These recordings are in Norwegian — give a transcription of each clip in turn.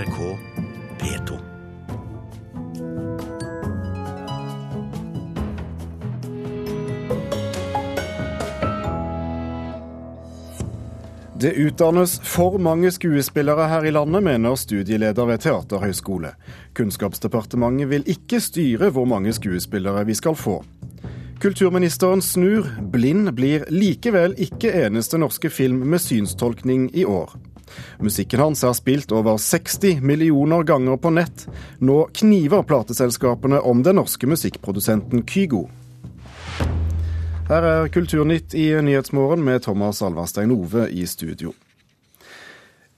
NRK P2. Det utdannes for mange skuespillere her i landet, mener studieleder ved Teaterhøgskole. Kunnskapsdepartementet vil ikke styre hvor mange skuespillere vi skal få. Kulturministeren snur. Blind blir likevel ikke eneste norske film med synstolkning i år. Musikken hans er spilt over 60 millioner ganger på nett. Nå kniver plateselskapene om den norske musikkprodusenten Kygo. Her er Kulturnytt i Nyhetsmorgen med Thomas Alverstein Ove i studio.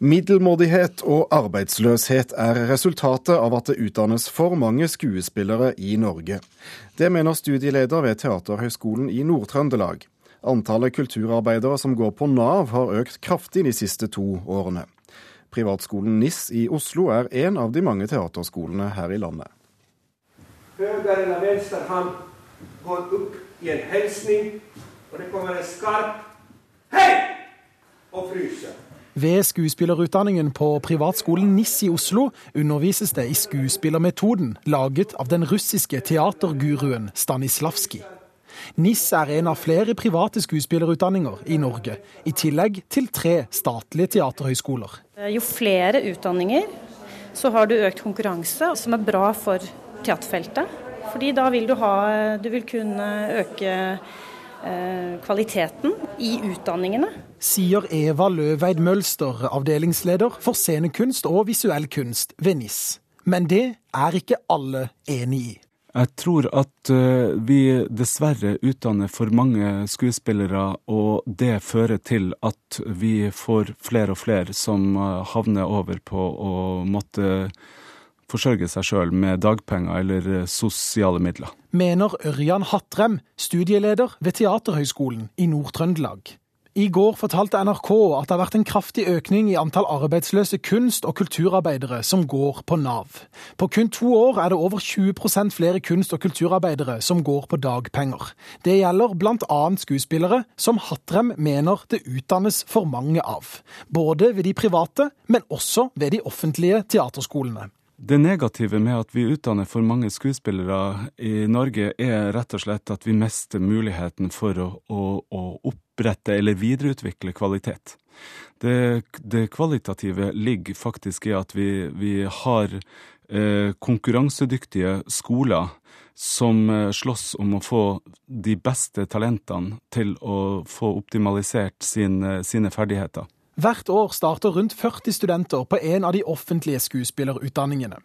Middelmådighet og arbeidsløshet er resultatet av at det utdannes for mange skuespillere i Norge. Det mener studieleder ved Teaterhøgskolen i Nord-Trøndelag. Antallet kulturarbeidere som går på Nav har økt kraftig de siste to årene. Privatskolen NIS i Oslo er en av de mange teaterskolene her i landet. Høyre eller venstre hånd går opp i en hilsning, og det kommer en skarp hei og fryser. Ved skuespillerutdanningen på privatskolen NIS i Oslo undervises det i skuespillermetoden laget av den russiske teaterguruen Stanislavskij. NIS er en av flere private skuespillerutdanninger i Norge, i tillegg til tre statlige teaterhøyskoler. Jo flere utdanninger, så har du økt konkurranse, som er bra for teaterfeltet. Fordi da vil du, ha, du vil kunne øke eh, kvaliteten i utdanningene. Sier Eva Løveid Mølster, avdelingsleder for scenekunst og visuell kunst ved NIS. Men det er ikke alle enig i. Jeg tror at uh, vi dessverre utdanner for mange skuespillere, og det fører til at vi får flere og flere som uh, havner over på å måtte forsørge seg sjøl med dagpenger eller uh, sosiale midler. Mener Ørjan Hattrem, studieleder ved Teaterhøgskolen i Nord-Trøndelag. I går fortalte NRK at det har vært en kraftig økning i antall arbeidsløse kunst- og kulturarbeidere som går på Nav. På kun to år er det over 20% flere kunst- og kulturarbeidere som går på dagpenger. Det gjelder bl.a. skuespillere, som Hattrem mener det utdannes for mange av. Både ved de private, men også ved de offentlige teaterskolene. Det negative med at vi utdanner for mange skuespillere i Norge, er rett og slett at vi mister muligheten for å, å, å opprette eller videreutvikle kvalitet. Det, det, kvalitative ligger faktisk i at vi, vi har eh, konkurransedyktige skoler som eh, slåss om å få de beste talentene til å få optimalisert sin, sine ferdigheter. Hvert år starter rundt 40 studenter på en av de offentlige skuespillerutdanningene.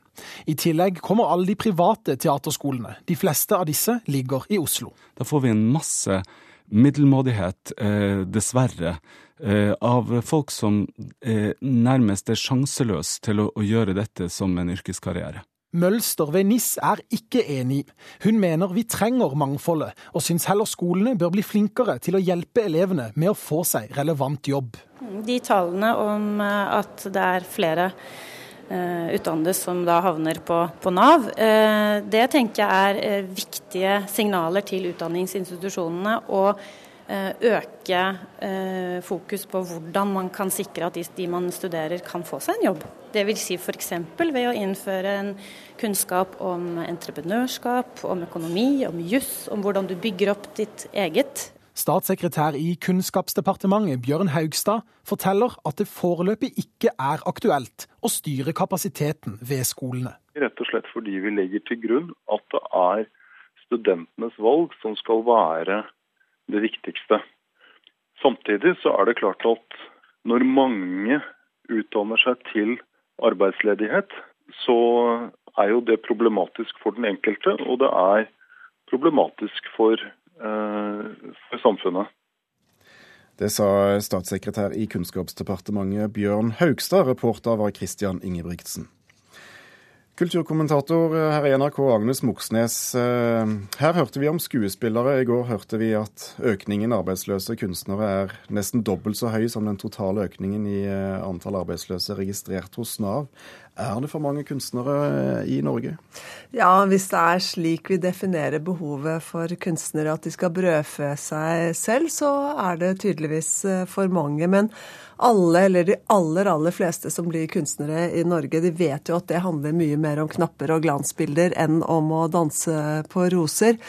I tillegg kommer alle de private teaterskolene. De fleste av disse ligger i Oslo. Da får vi en masse middelmådighet, eh, dessverre, eh, av folk som eh, nærmest er sjanseløse til å, å gjøre dette som en yrkeskarriere. Mølster ved NIS er ikke enig. Hun mener vi trenger mangfoldet, og syns heller skolene bør bli flinkere til å hjelpe elevene med å få seg relevant jobb. De tallene om at det er flere utdannede som da havner på, på Nav, uh, det tenker jeg er uh, viktige signaler til utdanningsinstitusjonene. og øke fokus på hvordan man kan sikre at de man studerer kan få seg en jobb. Dvs. Si f.eks. ved å innføre en kunnskap om entreprenørskap, om økonomi, om juss, om hvordan du bygger opp ditt eget. Statssekretær i Kunnskapsdepartementet Bjørn Haugstad forteller at det foreløpig ikke er aktuelt å styre kapasiteten ved skolene. Rett og slett fordi vi legger til grunn at det er studentenes valg som skal være det viktigste. Samtidig så er det klart at når mange utdanner seg til arbeidsledighet, så er jo det problematisk for den enkelte, og det er problematisk for, for samfunnet. Det sa statssekretær i Kunnskapsdepartementet Bjørn Haugstad. Reporter var Christian Ingebrigtsen. Kulturkommentator her i NRK, Agnes Moxnes. Eh, her hørte vi om skuespillere. I går hørte vi at økningen arbeidsløse kunstnere er nesten dobbelt så høy som den totale økningen i eh, antall arbeidsløse registrert hos Nav. Er det for mange kunstnere eh, i Norge? Ja, hvis det er slik vi definerer behovet for kunstnere, at de skal brødfø seg selv, så er det tydeligvis for mange. Men alle, eller de aller, aller fleste som blir kunstnere i Norge, de vet jo at det handler mye mer om knapper og glansbilder enn om å danse på roser.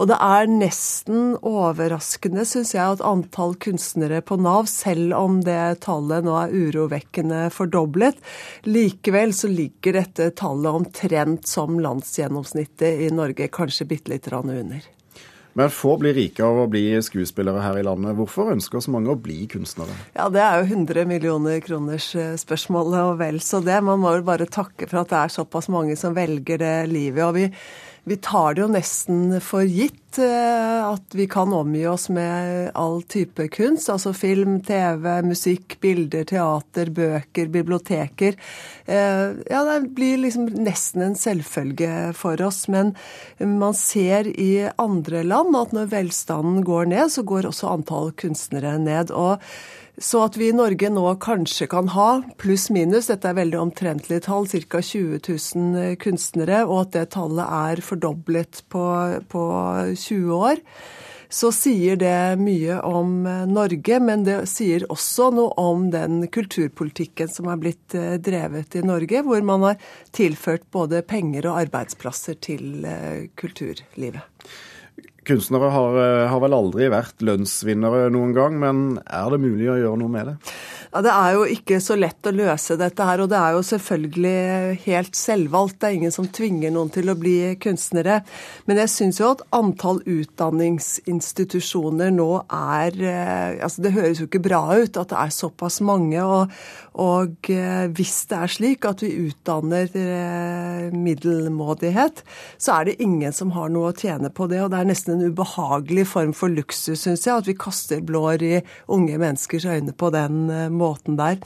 Og det er nesten overraskende, syns jeg, at antall kunstnere på Nav, selv om det tallet nå er urovekkende fordoblet, likevel så ligger dette tallet omtrent som landsgjennomsnittet i Norge, kanskje bitte litt under. Men få blir rike av å bli skuespillere her i landet. Hvorfor ønsker så mange å bli kunstnere? Ja, Det er jo 100 millioner kroners spørsmål og vel så det. Man må jo bare takke for at det er såpass mange som velger det livet. og vi vi tar det jo nesten for gitt eh, at vi kan omgi oss med all type kunst. Altså film, TV, musikk, bilder, teater, bøker, biblioteker. Eh, ja, det blir liksom nesten en selvfølge for oss. Men man ser i andre land at når velstanden går ned, så går også antall kunstnere ned. og så at vi i Norge nå kanskje kan ha pluss-minus, dette er veldig omtrentlige tall, ca. 20 000 eh, kunstnere, og at det tallet er fordoblet på, på 20 år, så sier det mye om eh, Norge. Men det sier også noe om den kulturpolitikken som er blitt eh, drevet i Norge, hvor man har tilført både penger og arbeidsplasser til kulturlivet. Kunstnere har, eh, har, vel aldri vært lønnsvinnere noen gang, men er det mulig å gjøre noe med det? Ja, Det er jo ikke så lett å løse dette her, og det er jo selvfølgelig helt selvvalgt. Det er ingen som tvinger noen til å bli kunstnere. Men jeg syns jo at antall utdanningsinstitusjoner nå er eh, Altså det høres jo ikke bra ut at det er såpass mange. Og, og eh, hvis det er slik at vi utdanner eh, middelmådighet, så er det ingen som har noe å tjene på det. Og det er nesten en ubehagelig form for luksus, syns jeg, at vi kaster blår i unge menneskers øyne på den måten måten der.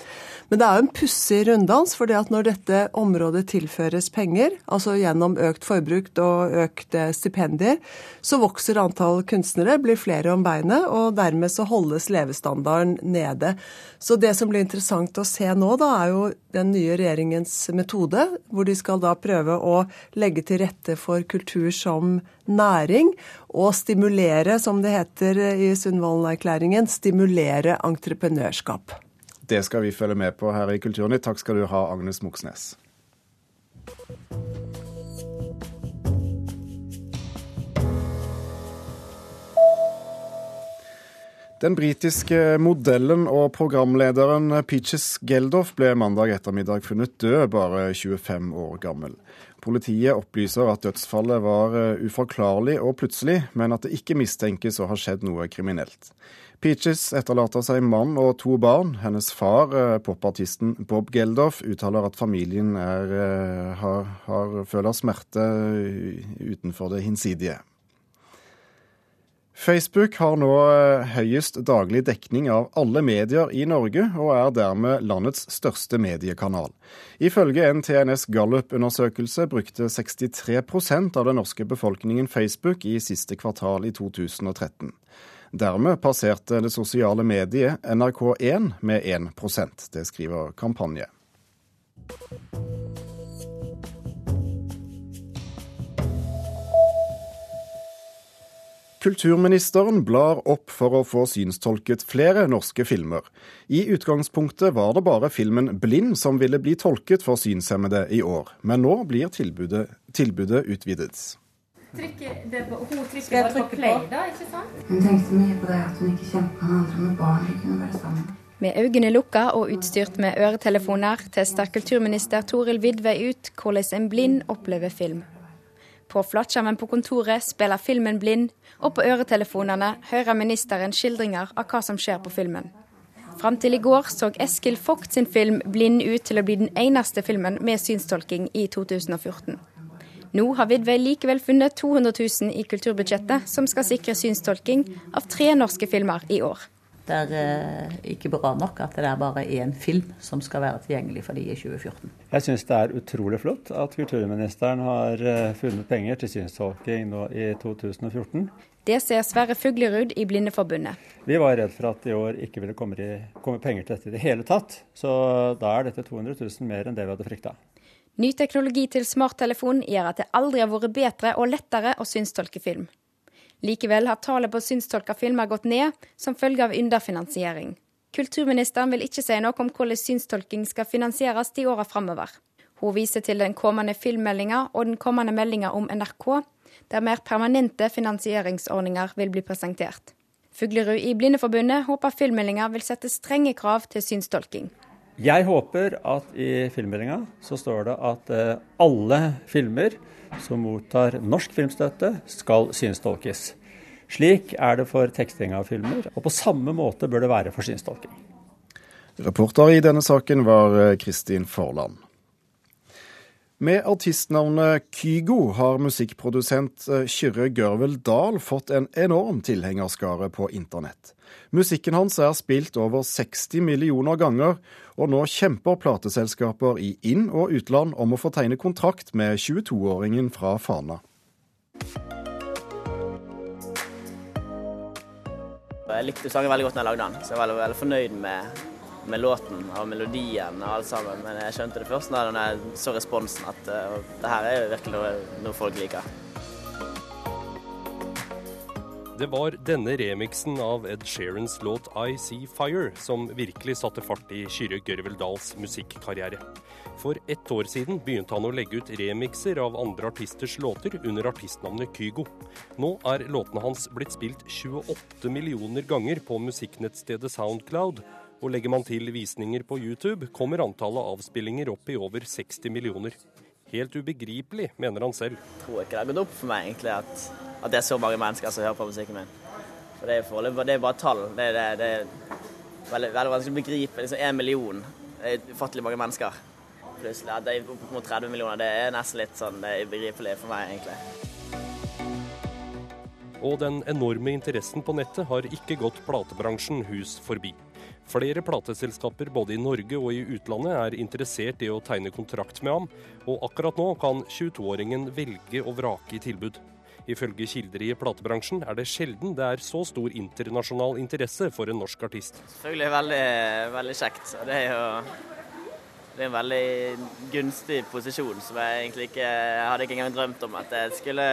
Men det er jo en pussig runddans, for når dette området tilføres penger, altså gjennom økt forbruk og økte stipendier, så vokser antall kunstnere, blir flere om beinet, og dermed så holdes levestandarden nede. Så det som blir interessant å se nå, da, er jo den nye regjeringens metode, hvor de skal da prøve å legge til rette for kultur som næring, og stimulere, som det heter i Sundvolden-erklæringen, stimulere entreprenørskap. Det skal vi følge med på her i Kulturnytt. Takk skal du ha, Agnes Moxnes. Den britiske modellen og programlederen Peaches Geldof ble mandag ettermiddag funnet død, bare 25 år gammel. Politiet opplyser at dødsfallet var uforklarlig og plutselig, men at det ikke mistenkes å ha skjedd noe kriminelt. Peaches etterlater seg mann og to barn. Hennes far, eh, popartisten Bob Geldof, uttaler at familien er, eh, har, har, føler smerte utenfor det hinsidige. Facebook har nå eh, høyest daglig dekning av alle medier i Norge, og er dermed landets største mediekanal. Ifølge en TNS Gallup-undersøkelse brukte 63% av den norske befolkningen Facebook i siste kvartal i 2013. Dermed passerte det sosiale mediet NRK1 med 1% Det skriver Kampanje. Kulturministeren blar opp for å få synstolket flere norske filmer. I utgangspunktet var det bare filmen 'Blind' som ville bli tolket for synshemmede i år, men nå blir tilbudet, tilbudet utvidet. Trykker, det, hun trykker bare på play, da, ikke sant? Hun tenkte mye på det at hun ikke kjente noen andre med barn de kunne være sammen. Med øynene lukka og utstyrt med øretelefoner tester kulturminister Toril Vidvei ut hvordan en blind opplever film. På flatskjermen på kontoret spiller filmen blind, og på øretelefonene hører ministeren skildringer av hva som skjer på filmen. Fram til i går så Eskil Vogt sin film 'Blind' ut til å bli den eneste filmen med synstolking i 2014. Nå har Vidvei likevel funnet 200 000 i kulturbudsjettet, som skal sikre synstolking av tre norske filmer i år. Det er eh, ikke bra nok at det er bare én film som skal være tilgjengelig for de i 2014. Jeg syns det er utrolig flott at kulturministeren har eh, funnet penger til synstolking nå i 2014. Det ser Sverre Fuglerud i Blindeforbundet. Vi var redd for at i år ikke ville komme, i, komme penger til dette i det hele tatt. Så da er dette 200 000 mer enn det vi hadde frykta. Ny teknologi til smarttelefon gjør at det aldri har vært bedre og lettere å synstolke film. Likevel har tallet på synstolka filmer gått ned som følge av underfinansiering. Kulturministeren vil ikke si noe om hvordan synstolking skal finansieres i åra framover. Hun viser til den kommende filmmeldinga og den kommende meldinga om NRK, der mer permanente finansieringsordninger vil bli presentert. Fuglerud i Blindeforbundet håper filmmeldinga vil sette strenge krav til synstolking. Jeg håper at i filmmeldinga så står det at eh, alle filmer som mottar norsk filmstøtte, skal synstolkes. Slik er det for teksting av filmer, og på samme måte bør det være for synstolking. Reporter i denne saken var eh, Kristin Forland. Med artistnavnet Kygo har musikkprodusent eh, Kyrre Gørvel Dahl fått en enorm tilhengerskare på internett. Musikken hans er spilt over 60 millioner ganger, og nå kjemper plateselskaper i inn- og utland om å få tegne kontrakt med 22-åringen fra Fana. Jeg likte sangen veldig godt da jeg lagde den, så jeg var veldig, veldig fornøyd med, med, låten og melodien og alt sammen. Men jeg skjønte det først da jeg så responsen, at uh, det her er virkelig noe, noe folk liker. Det var denne remixen av Ed Sheerans låt 'I See Fire' som virkelig satte fart i Kyrre Gørveldals musikkarriere. For ett år siden begynte han å legge ut remixer av andre artisters låter under artistnavnet Kygo. Nå er låtene hans blitt spilt 28 millioner ganger på musikknettstedet Soundcloud. Og legger man til visninger på YouTube, kommer antallet avspillinger opp i over 60 millioner. Helt ubegripelig, mener han selv. Jeg tror ikke det har gått opp for meg egentlig at, at det er så mange mennesker som hører på musikken min. For Det er, for, det er bare tall. Det det, det er veldig, veldig vanskelig å begripe. Liksom én million det er ufattelig mange mennesker plutselig. At det er opp mot 30 millioner, det er nesten litt sånn det er ubegripelig for meg, egentlig. Og den enorme interessen på nettet har ikke gått platebransjen hus forbi. Flere plateselskaper både i Norge og i utlandet er interessert i å tegne kontrakt med ham, og akkurat nå kan 22-åringen velge og vrake i tilbud. Ifølge kilder i platebransjen er det sjelden det er så stor internasjonal interesse for en norsk artist. Selvfølgelig veldig, veldig kjekt. det er jo det er en veldig gunstig posisjon som jeg egentlig ikke jeg hadde ikke engang drømt om at det skulle,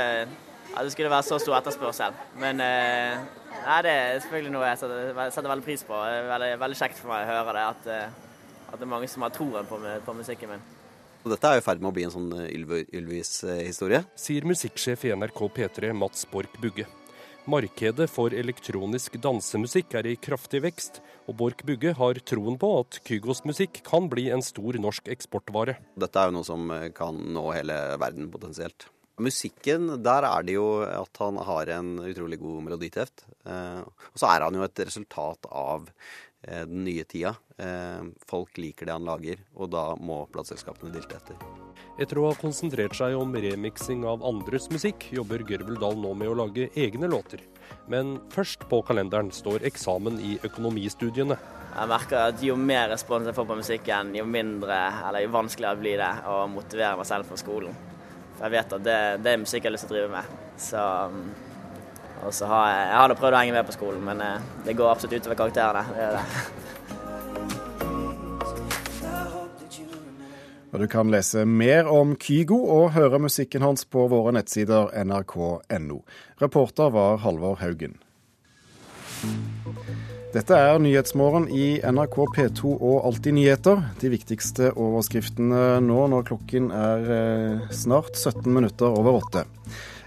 at det skulle være så stor etterspørsel. Men eh, nei, det er selvfølgelig noe jeg setter, setter veldig pris på. Det er veldig, veldig, kjekt for meg å høre det, at, eh, at det er mange som har troen på, på musikken min. Og dette er jo i ferd med å bli en sånn Ylvis-historie. Sier musikksjef i NRK P3 Mats Borch Bugge. Markedet for elektronisk dansemusikk er i kraftig vekst, og Borch Bugge har troen på at Kygos musikk kan bli en stor norsk eksportvare. Dette er jo noe som kan nå hele verden potensielt. Musikken, der er det jo at han har en utrolig god meloditeft. Eh, og så er han jo et resultat av eh, den nye tida. Eh, folk liker det han lager, og da må plateselskapene dilte etter. Etter å ha konsentrert seg om remixing av andres musikk, jobber Gørvel Dahl nå med å lage egne låter. Men først på kalenderen står eksamen i økonomistudiene. Jeg merker at jo mer respons jeg får på musikken, jo mindre eller jo vanskeligere blir det å motivere meg selv for skolen. For jeg vet at det, det er musikk jeg har lyst til å drive med. Så, og så har jeg, jeg har prøvd å henge med på skolen, men eh, det går absolutt utover karakterene. Det er det. Og Du kan lese mer om Kygo og høre musikken hans på våre nettsider nrk.no. Reporter var Halvor Haugen. Dette er Nyhetsmorgen i NRK P2 og Alltid nyheter. De viktigste overskriftene nå når klokken er eh, snart 17 minutter over åtte.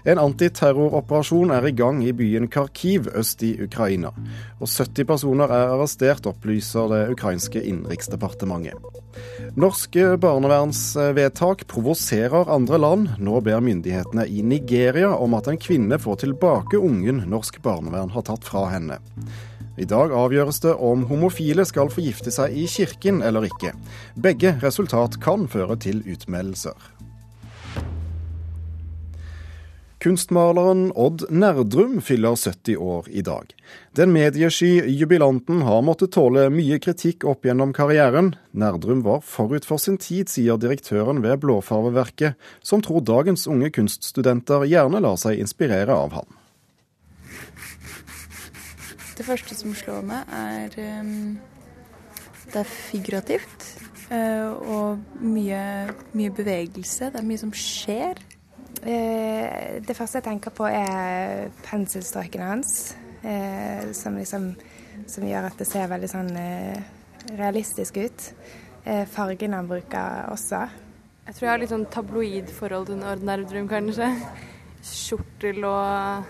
En antiterroroperasjon er i gang i byen Kharkiv øst i Ukraina. Og 70 personer er arrestert, opplyser det ukrainske innenriksdepartementet. Norske barnevernsvedtak provoserer andre land. Nå ber myndighetene i Nigeria om at en kvinne får tilbake ungen norsk barnevern har tatt fra henne. I dag avgjøres det om homofile skal få gifte seg i kirken eller ikke. Begge resultat kan føre til utmeldelser. Kunstmaleren Odd Nerdrum fyller 70 år i dag. Den mediesky jubilanten har måttet tåle mye kritikk opp gjennom karrieren. Nerdrum var forut for sin tid, sier direktøren ved Blåfarveverket, som tror dagens unge kunststudenter gjerne lar seg inspirere av ham. Det første som slår meg, er um, det er figurativt. Uh, og mye, mye bevegelse. Det er mye som skjer. Uh, det første jeg tenker på er penselstrøkene hans. Uh, som liksom som gjør at det ser veldig sånn realistisk ut. Eh, fargene han bruker også. Jeg tror jeg har litt sånn tabloid forhold til en ordinær drøm, kanskje. Skjortel og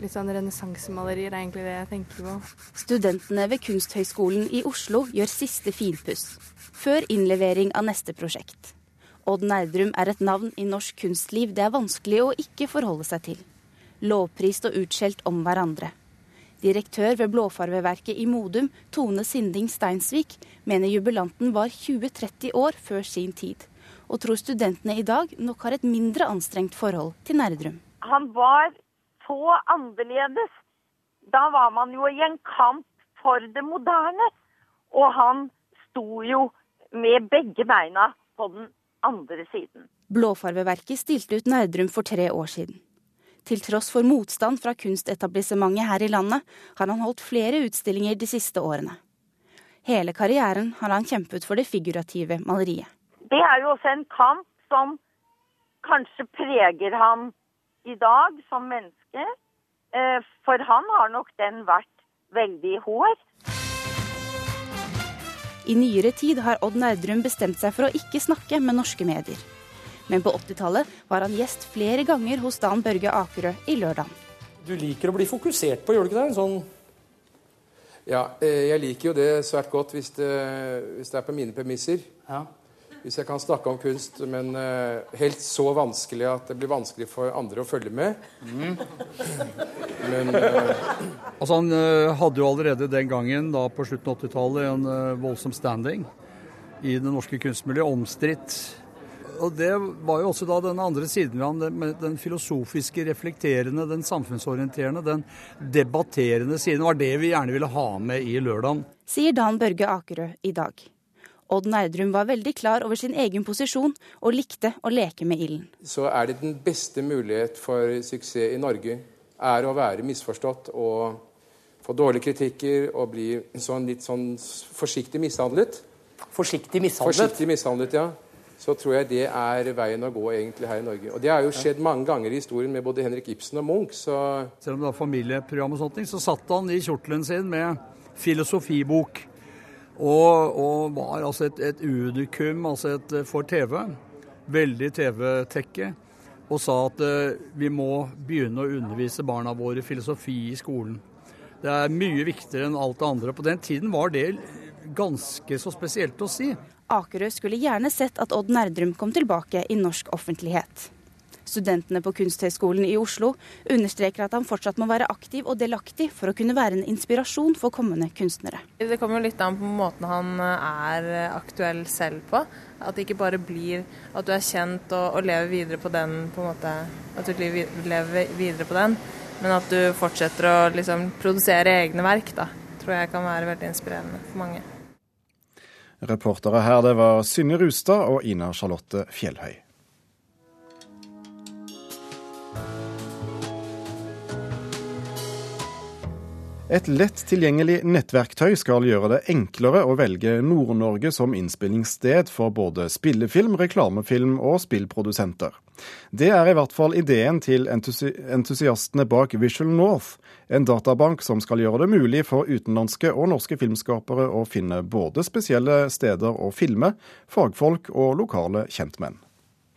litt sånn renessansemalerier er egentlig det jeg tenker på. Studentene ved Kunsthøgskolen i Oslo gjør siste finpuss, før innlevering av neste prosjekt. Odd Nerdrum er et navn i norsk kunstliv det er vanskelig å ikke forholde seg til. Lovprist og utskjelt om hverandre. Direktør ved Blåfarveverket i Modum, Tone Sinding Steinsvik, mener jubilanten var 20-30 år før sin tid, og tror studentene i dag nok har et mindre anstrengt forhold til Nerdrum. Han var så annerledes. Da var man jo i en kamp for det moderne. Og han sto jo med begge beina på den andre siden. Blåfarveverket stilte ut Nerdrum for tre år siden. Til tross for motstand fra kunstetablissementet her i landet, har han holdt flere utstillinger de siste årene. Hele karrieren har han kjempet for det figurative maleriet. Det er jo også en kamp som kanskje preger ham i dag som menneske. Eh, for han har nok den vært veldig hår. I nyere tid har Odd Nerdrum bestemt seg for å ikke snakke med norske medier men på 80-tallet var han gjest flere ganger hos Dan Børge Akerø i Lørdagen. Du liker å bli fokusert på, gjør du ikke det? Sånn ja, eh, jeg liker jo det svært godt hvis det, hvis det er på mine premisser. Ja. Hvis jeg kan snakke om kunst, men uh, helt så vanskelig at det blir vanskelig for andre å følge med. Mm. Men uh, Altså Han uh, hadde jo allerede den gangen, da på slutten av 80-tallet, en voldsom standing i det norske kunstmiljøet. Omstridt og det var jo også da den andre siden ved ham, den filosofiske, reflekterende, den samfunnsorienterende, den debatterende siden. var det vi gjerne ville ha med i lørdagen. Sier Dan Børge Akerø i dag. Odd Nerdrum var veldig klar over sin egen posisjon og likte å leke med ilden. Så er det den beste mulighet for suksess i Norge, er å være misforstått og få dårlige kritikker og bli sånn litt sånn forsiktig mishandlet. Forsiktig mishandlet? Forsiktig mishandlet, ja så tror jeg det er veien å gå egentlig her i Norge. Og Det har jo skjedd mange ganger i historien med både Henrik Ibsen og Munch. så... Selv om det var familieprogram, og sånt, så satt han i kjortelen sin med filosofibok. Og, og var altså et, et unikum altså et, for TV. Veldig TV-tekke. Og sa at uh, vi må begynne å undervise barna våre filosofi i skolen. Det er mye viktigere enn alt det andre. På den tiden var det ganske så spesielt å si. Akerø skulle gjerne sett at Odd Nerdrum kom tilbake i norsk offentlighet. Studentene på Kunsthøgskolen i Oslo understreker at han fortsatt må være aktiv og delaktig for å kunne være en inspirasjon for kommende kunstnere. Det kommer jo litt an på måten han er aktuell selv på. At det ikke bare blir at du er kjent og, og lever videre på den, på en måte, at du lever videre på den, men at du fortsetter å liksom produsere egne verk. da, tror jeg kan være veldig inspirerende for mange. Reportere her det var Synne Rustad og Ina Charlotte Fjellhøy. Et lett tilgjengelig nettverktøy skal gjøre det enklere å velge Nord-Norge som innspillingssted for både spillefilm, reklamefilm og spillprodusenter. Det er i hvert fall ideen til entusi entusiastene bak Visual North, en databank som skal gjøre det mulig for utenlandske og norske filmskapere å finne både spesielle steder å filme, fagfolk og lokale kjentmenn.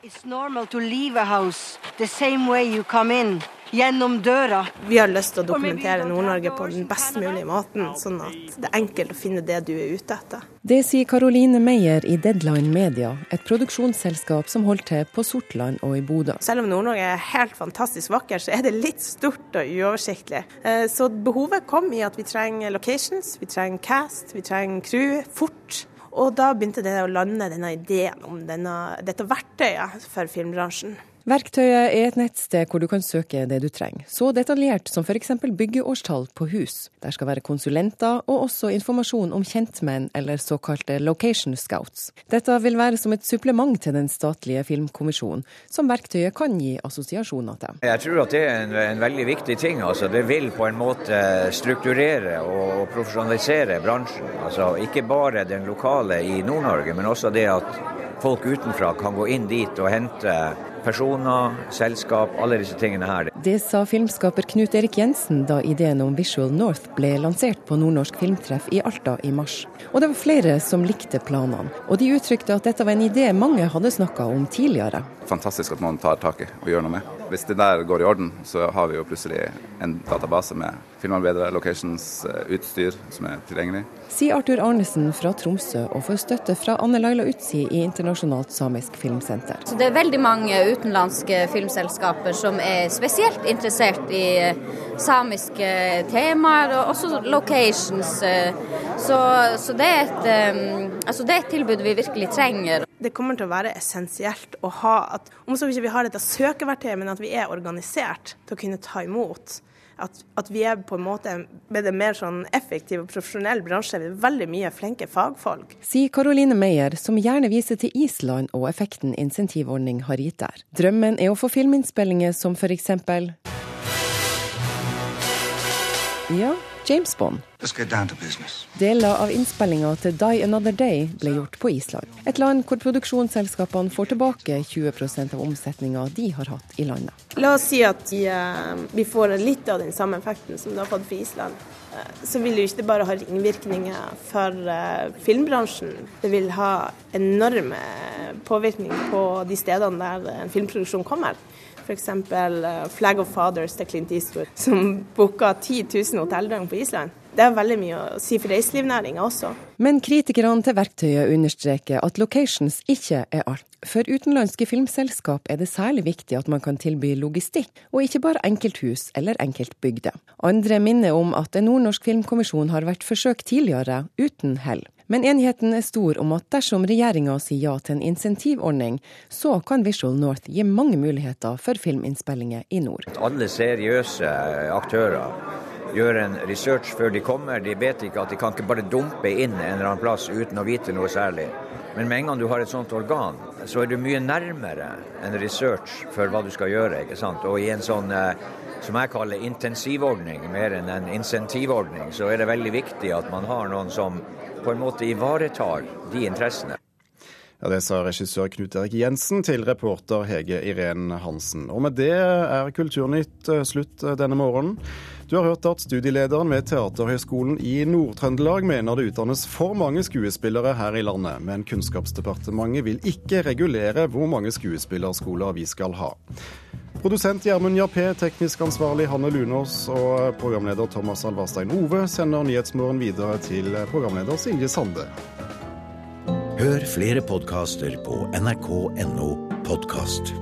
It's normal to leave a house the same way you come in gjennom døra. Vi har lyst til å dokumentere Nord-Norge på den best mulige måten, sånn at det er enkelt å finne det du er ute etter. Det sier Caroline Meyer i Deadline Media, et produksjonsselskap som holder til på Sortland og i Bodø. Selv om Nord-Norge er helt fantastisk vakker, så er det litt stort og uoversiktlig. Eh, så behovet kom i at vi trenger locations, vi trenger cast, vi trenger crew fort. Og da begynte det å lande denne ideen om denne, dette verktøyet for filmbransjen. Verktøyet er et nettsted hvor du kan søke det du trenger, så detaljert som f.eks. byggeårstall på hus. Der skal være konsulenter og også informasjon om kjentmenn eller såkalte location scouts. Dette vil være som et supplement til den statlige filmkommisjonen, som verktøyet kan gi assosiasjoner til. Jeg tror at det er en, en veldig viktig ting. Altså, det vil på en måte strukturere og profesjonalisere bransjen. Altså, ikke bare den lokale i Nord-Norge, men også det at folk utenfra kan gå inn dit og hente personer, selskap, alle disse tingene her. Det sa filmskaper Knut Erik Jensen da ideen om Visual North ble lansert på Nordnorsk filmtreff i Alta i mars. Og det var flere som likte planene, og de uttrykte at dette var en idé mange hadde snakka om tidligere. Fantastisk at noen tar tak i og gjør noe med. Hvis det der går i orden, så har vi jo plutselig en database med filmarbeidere, locations, eh, utstyr som er tilgjengelig. Sier Arthur Arnesen fra Tromsø og får støtte fra Anne Laila Utsi i Internasjonalt samisk filmsenter. Så det er veldig mange utenlandske filmselskaper som er spesielt interessert i eh, samiske temaer, og også locations. Eh. Så, så det, er et, altså det er et tilbud vi virkelig trenger. Det kommer til å være essensielt å ha at om så ikke vi har dette søkeverktøyet, men at vi er organisert til å kunne ta imot. At, at, vi er på en måte med en mer sånn effektiv og profesjonell bransje. Vi er veldig mye flinke fagfolk. Sier Karoline Meyer, som gjerne viser til Island og effekten insentivordning har gitt der. Drømmen er å få filminnspillinger som f.eks. Ja, James Bond. Deler av innspillinga til Die Another Day ble gjort på Island. Et land hvor produksjonsselskapene får tilbake 20% av omsetninga de har hatt i landet. La oss si at vi, eh, vi får litt av den samme effekten som du har fått for Island. Eh, så vil det jo ikke bare ha ringvirkninger for uh, filmbransjen. Det vil ha enorme påvirkning på de stedene der en filmproduksjon kommer. F.eks. Uh, Flag of Fathers til Clint Eastwood, som booka 10 000 hotelldøgn på Island. Det er veldig mye å si for reiselivsnæringa også. Men kritikerne til verktøyet understreker at locations ikke er alt. For utenlandske filmselskap er det særlig viktig at man kan tilby logistikk, og ikke bare enkelthus eller enkeltbygder. Andre minner om at en nordnorsk filmkommisjon har vært forsøkt tidligere, uten hell. Men enigheten er stor om at dersom regjeringa sier ja til en insentivordning, så kan Visual North gi mange muligheter for filminnspillinger i nord. Alle seriøse aktører gjør en research før de kommer. De vet ikke at de kan ikke bare dumpe inn en eller annen plass uten å vite noe særlig. Men med en gang du har et sånt organ, så er du mye nærmere en research for hva du skal gjøre. ikke sant? Og i en sånn eh, som jeg kaller intensivordning, mer enn en insentivordning, så er det veldig viktig at man har noen som på en måte ivaretar de interessene. Ja, Det sa regissør Knut Erik Jensen til reporter Hege Irén Hansen. Og med det er Kulturnytt eh, slutt eh, denne morgenen. Du har hørt at studielederen ved Teaterhøgskolen i Nord-Trøndelag mener det utdannes for mange skuespillere her i landet, men Kunnskapsdepartementet vil ikke regulere hvor mange skuespillerskoler vi skal ha. Produsent Gjermund Jappé, teknisk ansvarlig Hanne Lunås og programleder Thomas Alvarstein Ove sender Nyhetsmorgen videre til programleder Silje Sande. Hør flere podkaster på nrk.no podkast.